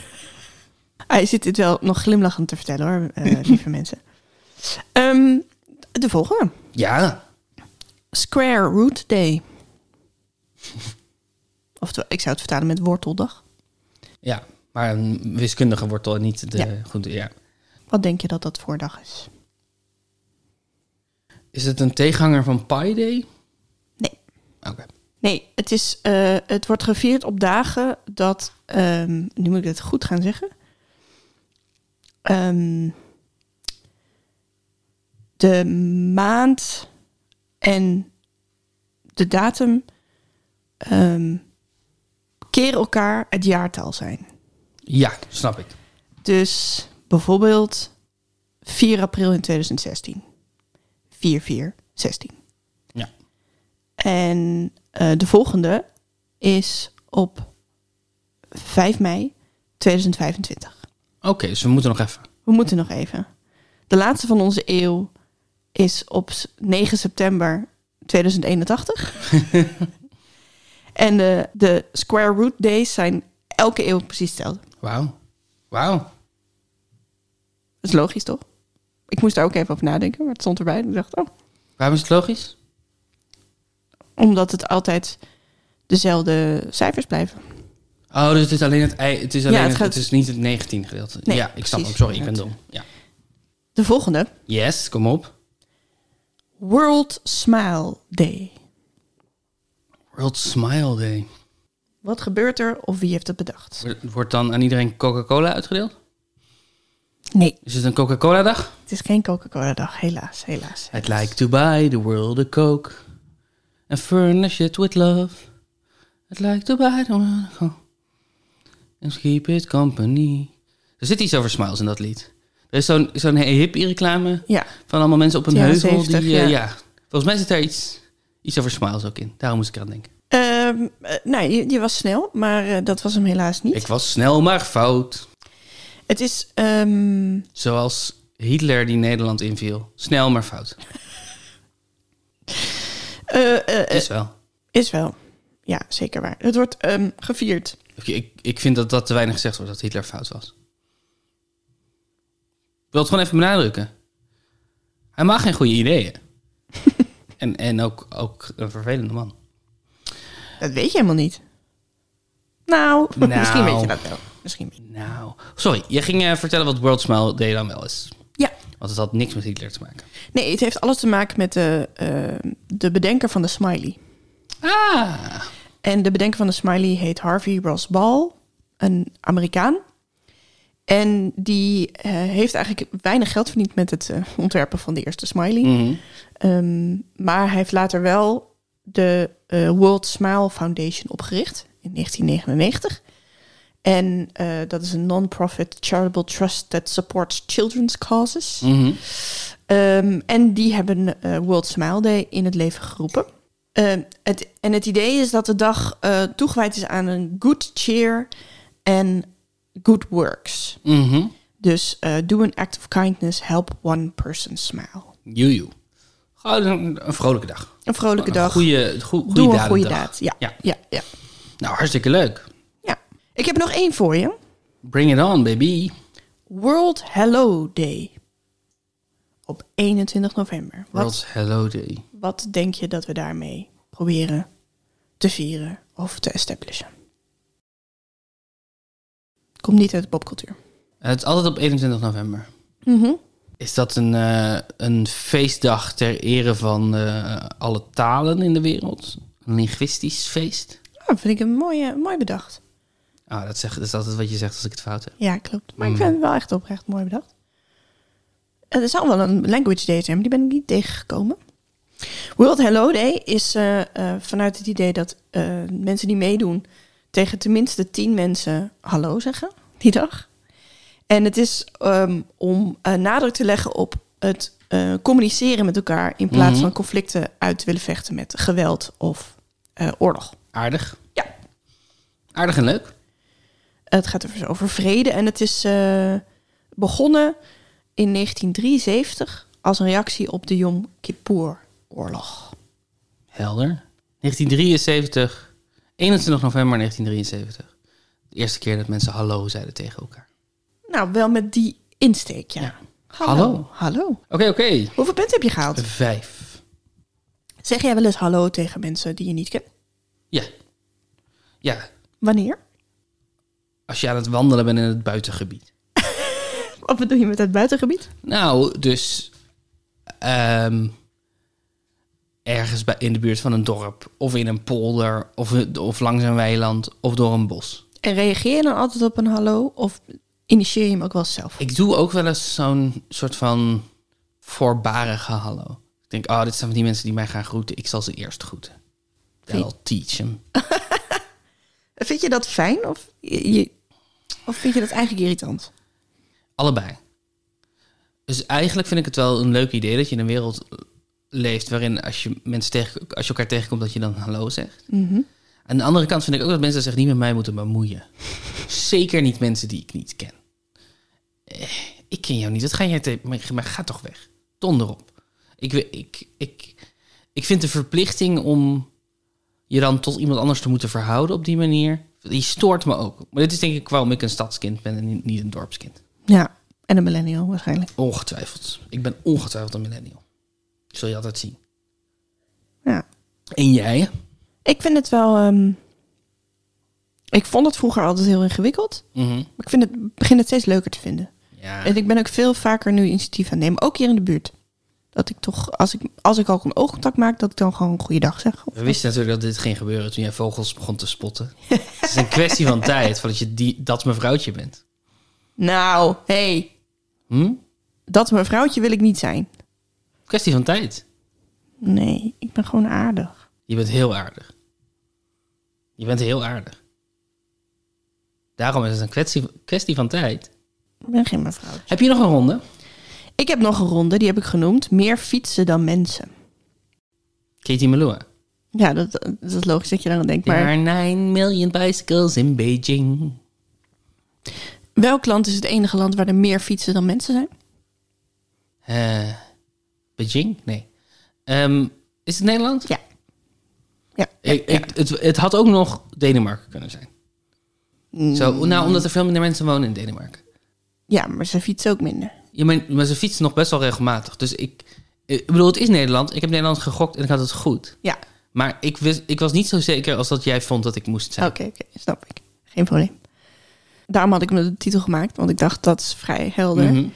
Hij zit dit wel nog glimlachend te vertellen hoor, eh, [laughs] lieve mensen. Ehm, de volgende. Ja, Square Root Day. [laughs] Oftewel, ik zou het vertalen met worteldag. ja. Maar een wiskundige wortel en niet de Ja. goede. Ja. Wat denk je dat dat voor dag is? Is het een tegenhanger van Pi Day? Nee. Oké. Nee, het, is, eh, het wordt gevierd op dagen dat... ehm, nu moet ik het goed gaan zeggen. Ehm, de maand en de datum ehm, keren elkaar het jaartal zijn. Ja, snap ik. Dus bijvoorbeeld 4 april in 2016. 4-4-16. Ja. En eh, de volgende is op 5 mei 2025. Oké, dus we moeten nog even. We moeten nog even. De laatste van onze eeuw is op s- 9 september 2081. [laughs] en de, de square root days zijn elke eeuw precies hetzelfde. Wauw. Wauw. Dat is logisch, toch? Ik moest daar ook even over nadenken, maar het stond erbij. Ik dacht, oh, Waarom is het logisch? omdat het altijd dezelfde cijfers blijven. Oh, dus het is alleen het ei. Het is, alleen het het, gaat- het is niet het 19 gedeelte. Nee, ja, ik snap precies. hem. Sorry, ik ben dom. Ja. De volgende, Yes, kom op. World Smile Day. World Smile Day. Wat gebeurt er of wie heeft het bedacht? Wordt- dan aan iedereen Coca-Cola uitgedeeld? Nee, Is het een Coca-Cola-dag? het is geen Coca-Cola-dag, helaas, helaas. I'd like to buy the world a Coke and furnish it with love. I'd like to buy the world a Coke and keep it company. Er zit iets over smiles in dat lied. Er is zo'n zo'n hip-reclame Ja, van allemaal mensen op een heuvel. 70, die, eh, ja. ja. Volgens mij zit daar iets, iets over smiles ook in. Daarom moest ik aan denken. Nee, die, die was snel, maar eh, dat was hem helaas niet. Ik was snel maar fout. Het is, ehm, Zoals Hitler die Nederland inviel. Snel maar fout. [laughs] Is wel. is wel, ja, zeker waar. Het wordt ehm, gevierd. Ik, ik vind dat dat te weinig gezegd wordt dat Hitler fout was. Ik wil het gewoon even benadrukken. Hij mag geen goede ideeën. [laughs] en en ook, ook een vervelende man. Dat weet je helemaal niet. Nou, Nou. misschien weet je dat wel. Misschien weet je- Nou, sorry. Je ging eh, vertellen wat World Smile Day dan wel is. Ja, Want het had niks met Hitler te maken. nee, het heeft alles te maken met de, eh, de bedenker van de smiley. Ah. En de bedenker van de smiley heet Harvey Ross Ball, een Amerikaan. En die eh, heeft eigenlijk weinig geld verdiend met het eh, ontwerpen van de eerste smiley. Mhm. Ehm, maar hij heeft later wel de eh, World Smile Foundation opgericht in 1999. En dat is een non-profit charitable trust that supports children's causes. Mhm. Ehm, en die hebben World Smile Day in het leven geroepen. Ehm, het, en het idee is dat de dag toegewijd is aan een good cheer en good works. Mhm. Dus eh, do an act of kindness, help one person smile. Joejoe. Een, vrolijke dag. Een vrolijke Een dag. Goede, goe- goede Doe een goede daad. Ja, Ja. ja. Ja, Nou, hartstikke leuk. ja. Ik heb nog één voor je. Bring it on, baby. World Hello Day. Op 21 november. Wat, World Hello Day. wat denk je dat we daarmee proberen te vieren of te establishen? Komt niet uit de popcultuur. Het is altijd op 21 november. Mhm. Is dat een, eh, een feestdag ter ere van eh, alle talen in de wereld? Een linguïstisch feest? Ja, dat vind ik een mooie, mooi bedacht. Ah, dat, zeg, dat is altijd wat je zegt als ik het fout heb. Ja, klopt. Maar ik Mm. vind het wel echt oprecht mooi bedacht. Er zou wel een language day zijn, maar die ben ik niet tegengekomen. World Hello Day is eh, vanuit het idee dat mensen die meedoen tegen tenminste tien mensen hallo zeggen die dag. En het is ehm, om eh, nadruk te leggen op het eh, communiceren met elkaar in plaats Mhm. van conflicten uit te willen vechten met geweld of eh, oorlog. Aardig. Ja. Aardig en leuk. Het gaat over, over vrede en het is begonnen in 1973 als een reactie op de Yom Kippur-oorlog. Helder. 1973, 21 november 1973. De eerste keer dat mensen hallo zeiden tegen elkaar. Nou, wel met die insteek, ja. Ja. Hallo. Hallo. Hallo. Oké, oké. Hoeveel punten heb je gehaald? Vijf. Zeg jij wel eens hallo tegen mensen die je niet kent? Ja. Ja, Wanneer? als je aan het wandelen bent in het buitengebied. [laughs] Wat bedoel je met het buitengebied? Nou, dus ehm, ergens bij, in de buurt van een dorp, of in een polder, of, of langs een weiland, of door een bos. En reageer je dan altijd op een hallo? Of initieer je hem ook wel zelf? Ik doe ook wel eens zo'n soort van voorbarige hallo. Ik denk, oh, dit zijn van die mensen die mij gaan groeten. Ik zal ze eerst groeten. That'll teach them. [laughs] Vind je dat fijn of, je- of vind je dat eigenlijk irritant? Allebei. Dus eigenlijk vind ik het wel een leuk idee dat je in een wereld leeft waarin als je mensen tegen, als je elkaar tegenkomt dat je dan hallo zegt. Aan de andere kant vind ik ook dat mensen zich niet met mij moeten bemoeien. [laughs] Zeker niet mensen die ik niet ken. Eh, ik ken jou niet. Wat ga jij tegen maar, maar ga toch weg. Donder op. Ik, ik, ik, ik vind de verplichting om je dan tot iemand anders te moeten verhouden op die manier, die stoort me ook. Maar dit is denk ik waarom ik een stadskind ben en niet- niet een dorpskind. Ja, en een millennial waarschijnlijk. Ongetwijfeld. Ik ben ongetwijfeld een millennial. Zul je altijd zien. Ja. En jij? Ik vind het wel... ehm, ik vond het vroeger altijd heel ingewikkeld. Mhm. Maar ik vind het, begin het steeds leuker te vinden. Ja. En ik ben ook veel vaker nu initiatief aan het nemen. Ook hier in de buurt. Dat ik toch, als ik, als ik ook een oogcontact maak, dat ik dan gewoon goeiedag zeg. Of- We wisten natuurlijk dat dit ging gebeuren toen jij vogels begon te spotten. [laughs] het is een kwestie van tijd voordat je die, dat mevrouwtje bent. Nou, hey, Hm? dat mevrouwtje wil ik niet zijn. Kwestie van tijd. Nee, ik ben gewoon aardig. Je bent heel aardig. Je bent heel aardig. Daarom is het een kwestie, kwestie van tijd. Ik ben geen mevrouw. Heb je nog een ronde? Ik heb nog een ronde, die heb ik genoemd. Meer fietsen dan mensen. Katie Melua. Ja, dat, dat is logisch dat je daaraan denkt. There Maar are 9 million bicycles in Beijing. welk land is het enige land waar er meer fietsen dan mensen zijn? Eh, Beijing? Nee. Ehm, is het Nederland? Ja. Ja, ja, Ik, ik, het, het had ook nog Denemarken kunnen zijn. Zo, nou, omdat er veel minder mensen wonen in Denemarken. ja, maar ze fietsen ook minder. Ja, maar, maar ze fietsen nog best wel regelmatig. Dus ik, ik bedoel, het is Nederland. Ik heb Nederland gegokt en ik had het goed. Ja, Maar ik, wist, ik was niet zo zeker als dat jij vond dat ik moest zijn. oké, oké, snap ik. Geen probleem. Daarom had ik me de titel gemaakt, want ik dacht dat is vrij helder. Mhm.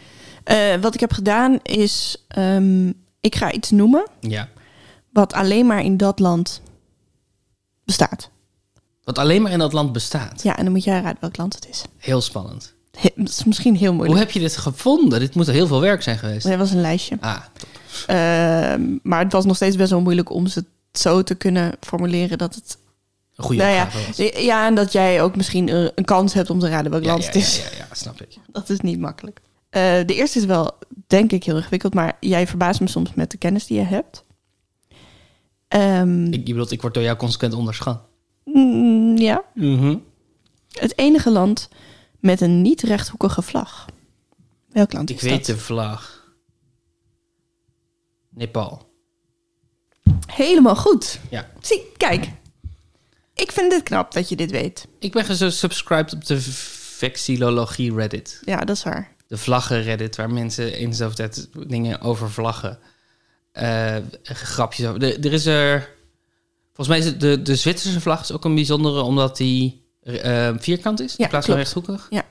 Eh, wat ik heb gedaan is, ehm, ik ga iets noemen Ja. wat alleen maar in dat land bestaat. Wat alleen maar in dat land bestaat. Ja, en dan moet jij raden welk land het is. Heel spannend. He- is misschien heel Hoe moeilijk. heb je dit gevonden? Dit moet heel veel werk zijn geweest. Dat was een lijstje. Ah, top. Ehm, maar het was nog steeds best wel moeilijk om ze zo te kunnen formuleren dat het... een goede nou ja, opgave was. ja, en dat jij ook misschien een, een kans hebt om te raden welk land het is. Ja, ja, ja, snap ik. [laughs] Dat is niet makkelijk. Eh, de eerste is wel, denk ik, heel ingewikkeld. Maar jij verbaast me soms met de kennis die je hebt. Ehm, Ik, je bedoelt, ik word door jou consequent onderschat. mm, ja. Mhm. Het enige land met een niet-rechthoekige vlag. Welk land Ik is weet dat? de vlag. Nepal. Helemaal goed. Ja. Zie, kijk. Ik vind het knap dat je dit weet. Ik ben gesubscribed op de vexillologie Reddit. Ja, dat is waar. De vlaggen Reddit, waar mensen eens zoveel tijd dingen over vlaggen. eh, grapjes over. Er is er... Volgens mij is het de, de Zwitserse vlag is ook een bijzondere, omdat die eh, vierkant is Ja, in plaats van klopt. rechthoekig. Ja.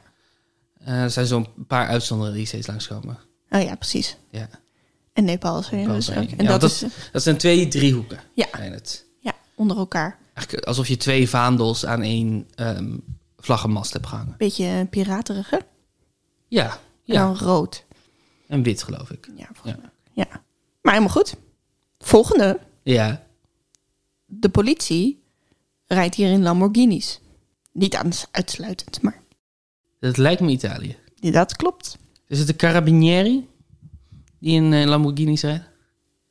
Eh, er zijn zo'n paar uitzonderingen die steeds langskomen. Oh ja, precies. Ja. En Nepal is er Nepal dus ook. En Ja, dat, dat- is Dat zijn twee driehoeken. Ja. Zijn het. ja, onder elkaar. Eigenlijk alsof je twee vaandels aan één ehm, vlaggenmast hebt gehangen. Beetje piraterig, Ja, En ja. dan rood. En wit, geloof ik. Ja, ook. ja. Maar helemaal goed. Volgende. Ja. De politie rijdt hier in Lamborghinis. Niet aan uitsluitend, maar Dat lijkt me Italië. dat klopt. Is het de Carabinieri die in eh, Lamborghinis rijdt?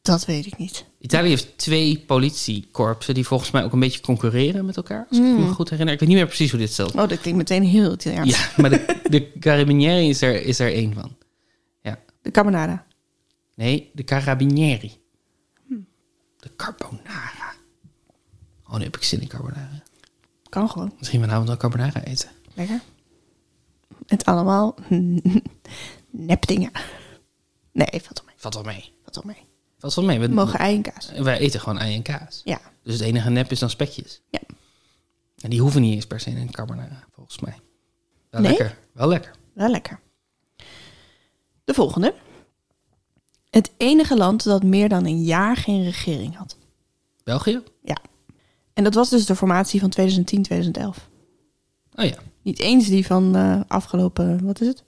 Dat weet ik niet. Italië heeft twee politiekorpsen die volgens mij ook een beetje concurreren met elkaar. Als ik Hmm. me goed herinner. Ik weet niet meer precies hoe dit stelt. Oh, dat klinkt meteen heel Italiaans. Ja, maar de, de Carabinieri is er, is er één van. De carbonara. Nee, de Carabinieri. De carbonara. Oh, nu heb ik zin in carbonara. Kan gewoon. Misschien vanavond wel carbonara eten. Lekker. Het allemaal [laughs] nepdingen. Nee, valt wel mee. Valt wel mee. Valt wel mee. Valt wel mee. We, mogen ei en kaas. wij eten gewoon ei en kaas. Ja. Dus het enige nep is dan spekjes. Ja. En die hoeven niet eens per se in een carbonara, volgens mij. Wel Nee? lekker. Wel lekker. Wel lekker. De volgende. Het enige land dat meer dan een jaar geen regering had. België? Ja. En dat was dus de formatie van 2010-2011. Oh ja. Niet eens die van eh, afgelopen, wat is het?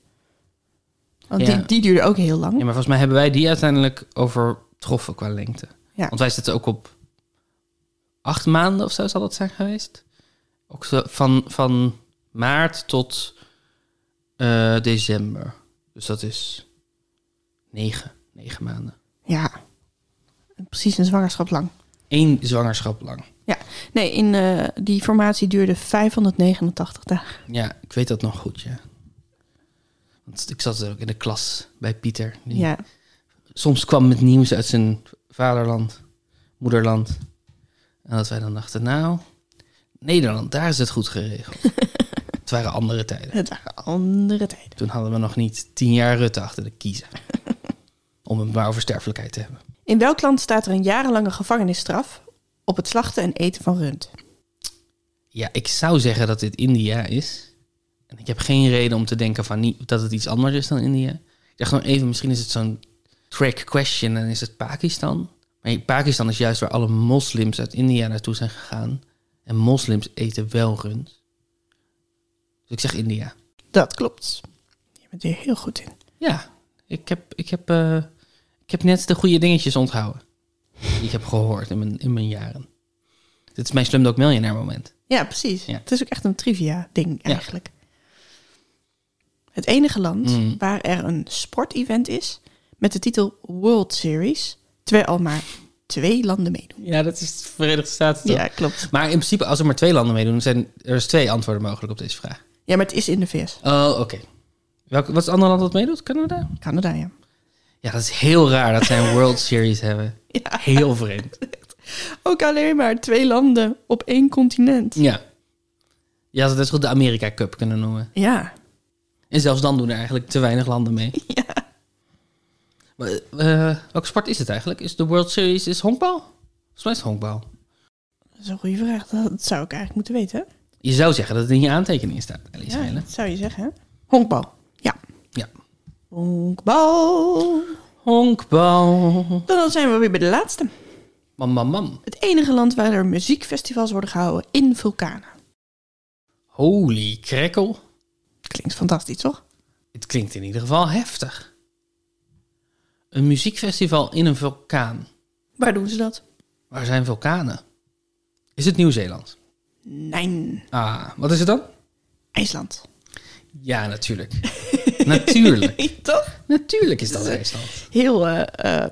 Want Ja. die, die duurde ook heel lang. Ja, maar volgens mij hebben wij die uiteindelijk overtroffen qua lengte. Ja. Want wij zitten ook op acht maanden of zo zal dat zijn geweest. Ook zo van, van maart tot eh, december. Dus dat is negen, negen maanden. Ja. Precies een zwangerschap lang. Eén zwangerschap lang. Nee, in eh, die formatie duurde 589 dagen. Ja, ik weet dat nog goed, ja. Want ik zat ook in de klas bij Pieter. Die Ja. Soms kwam met nieuws uit zijn vaderland, moederland. En dat wij dan dachten, nou, Nederland, daar is het goed geregeld. [laughs] het waren andere tijden. Het waren andere tijden. Toen hadden we nog niet tien jaar Rutte achter de kiezen. [laughs] Om het maar over sterfelijkheid te hebben. In welk land staat er een jarenlange gevangenisstraf op het slachten en eten van rund? Ja, ik zou zeggen dat dit India is. En ik heb geen reden om te denken van niet, dat het iets anders is dan India. Ik dacht gewoon even, misschien is het zo'n trick question en is het Pakistan. Maar Pakistan is juist waar alle moslims uit India naartoe zijn gegaan. En moslims eten wel rund. Dus ik zeg India. Dat klopt. Je bent hier heel goed in. Ja, ik heb, ik heb, eh, ik heb net de goede dingetjes onthouden. Die ik heb gehoord in mijn, in mijn jaren. Dit is mijn Slumdog Millionaire moment. Ja, precies. Ja. Het is ook echt een trivia ding Ja. eigenlijk. Het enige land Mm. waar er een sportevent is met de titel World Series, terwijl al maar twee landen meedoen. Ja, dat is de Verenigde Staten toch? Ja, klopt. Maar in principe, als er maar twee landen meedoen, zijn er is twee antwoorden mogelijk op deze vraag. Ja, maar het is in de VS. Oh, oké. Welk, wat is het andere land dat meedoet? Canada? Canada, ja. Ja, dat is heel raar dat zij een World Series hebben. [laughs] Ja. Heel vreemd. [laughs] Ook alleen maar twee landen op één continent. Ja. Had het dus goed de Amerika Cup kunnen noemen. Ja. En zelfs dan doen er eigenlijk te weinig landen mee. [laughs] Ja. Maar, eh, welke sport is het eigenlijk? Is de World Series is honkbal? Volgens mij is het honkbal. Dat is een goede vraag. Dat zou ik eigenlijk moeten weten. Je zou zeggen dat het in je aantekeningen staat, Alice Ja, dat zou je zeggen. hè? Honkbal. Ja. Ja. Honkbal. Honkbal. Dan zijn we weer bij de laatste. Mam, mam, mam. Het enige land waar er muziekfestivals worden gehouden in vulkanen. Holy crackle. Klinkt fantastisch, toch? Het klinkt in ieder geval heftig. Een muziekfestival in een vulkaan. Waar doen ze dat? Waar zijn vulkanen? Is het Nieuw-Zeeland? Nee, Ah, wat is het dan? IJsland. Ja, natuurlijk. [laughs] natuurlijk. [laughs] Toch? Natuurlijk is dat IJsland. Heel eh, eh,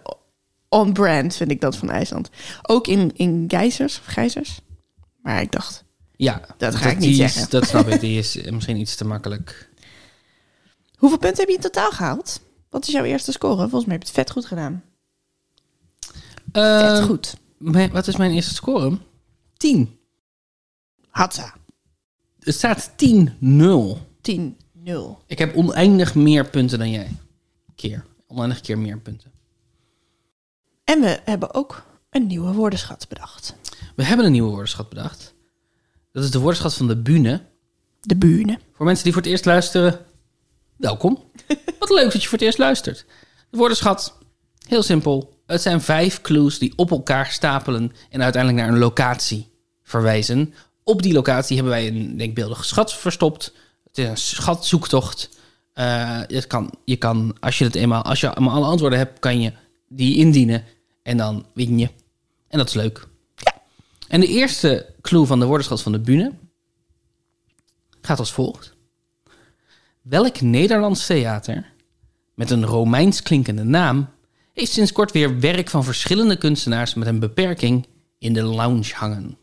on-brand vind ik dat van IJsland. Ook in, in geysers of gijzers. Maar ik dacht, Ja, Dat ga ik niet is- zeggen. dat snap ik. Die [laughs] is misschien iets te makkelijk. hoeveel punten heb je in totaal gehaald? Wat is jouw eerste score? Volgens mij heb je het vet goed gedaan. Vet Eh, goed. mijn- wat is mijn eerste score? 10. Hatsa. Het staat 10-0. 10-0. Ik heb oneindig meer punten dan jij. Keer. Oneindig keer meer punten. En we hebben ook een nieuwe woordenschat bedacht. We hebben een nieuwe woordenschat bedacht. Dat is de woordenschat van de Bune. De bühne. Voor mensen die voor het eerst luisteren, welkom. Wat leuk dat je voor het eerst luistert. De woordenschat, heel simpel. Het zijn vijf clues die op elkaar stapelen en uiteindelijk naar een locatie verwijzen. Op die locatie hebben wij een denkbeeldige schat verstopt. Het is een schatzoektocht. Eh, je, kan, je kan, als je het eenmaal, als je alle antwoorden hebt, kan je die indienen en dan win je. En dat is leuk. En de eerste clue van de woordenschat van de Bune gaat als volgt. Welk Nederlands theater met een Romeins klinkende naam heeft sinds kort weer werk van verschillende kunstenaars met een beperking in de lounge hangen.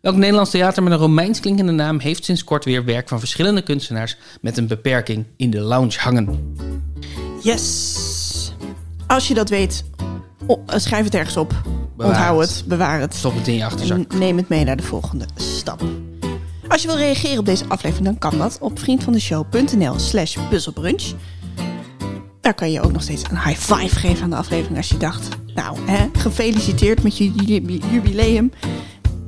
Welk Nederlands theater met een Romeins klinkende naam heeft sinds kort weer werk van verschillende kunstenaars met een beperking in de lounge hangen? Yes. Als je dat weet, oh, schrijf het ergens op. Bewaar Onthoud het. het, bewaar het. Stop het in je achterzak. En neem het mee naar de volgende stap. Als je wil reageren op deze aflevering, dan kan dat op vriendvandeshow.nl slash puzzelbrunch. Daar kan je ook nog steeds een high five geven aan de aflevering als je dacht... Nou, hè, gefeliciteerd met je ju- jubileum.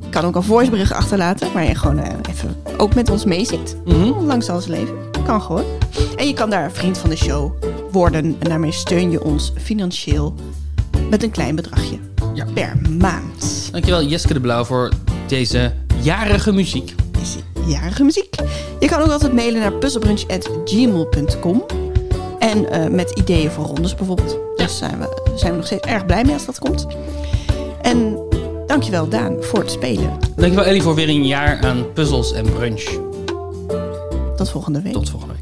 Je kan ook een voicebericht achterlaten, waar je gewoon eh, even ook met ons meezingt. Mhm. Langs alles leven. Kan gewoon. En je kan daar vriend van de show worden. En daarmee steun je ons financieel met een klein bedragje Ja. per maand. Dankjewel Jeske de Blauw voor deze jarige muziek. Jarige muziek. Je kan ook altijd mailen naar puzzelbrunch.gmail.com. En eh, met ideeën voor rondes bijvoorbeeld. Daar zijn we, zijn we nog steeds erg blij mee als dat komt. En dankjewel Daan voor het spelen. Dankjewel Ellie voor weer een jaar aan puzzels en brunch. Tot volgende week. Tot volgende week.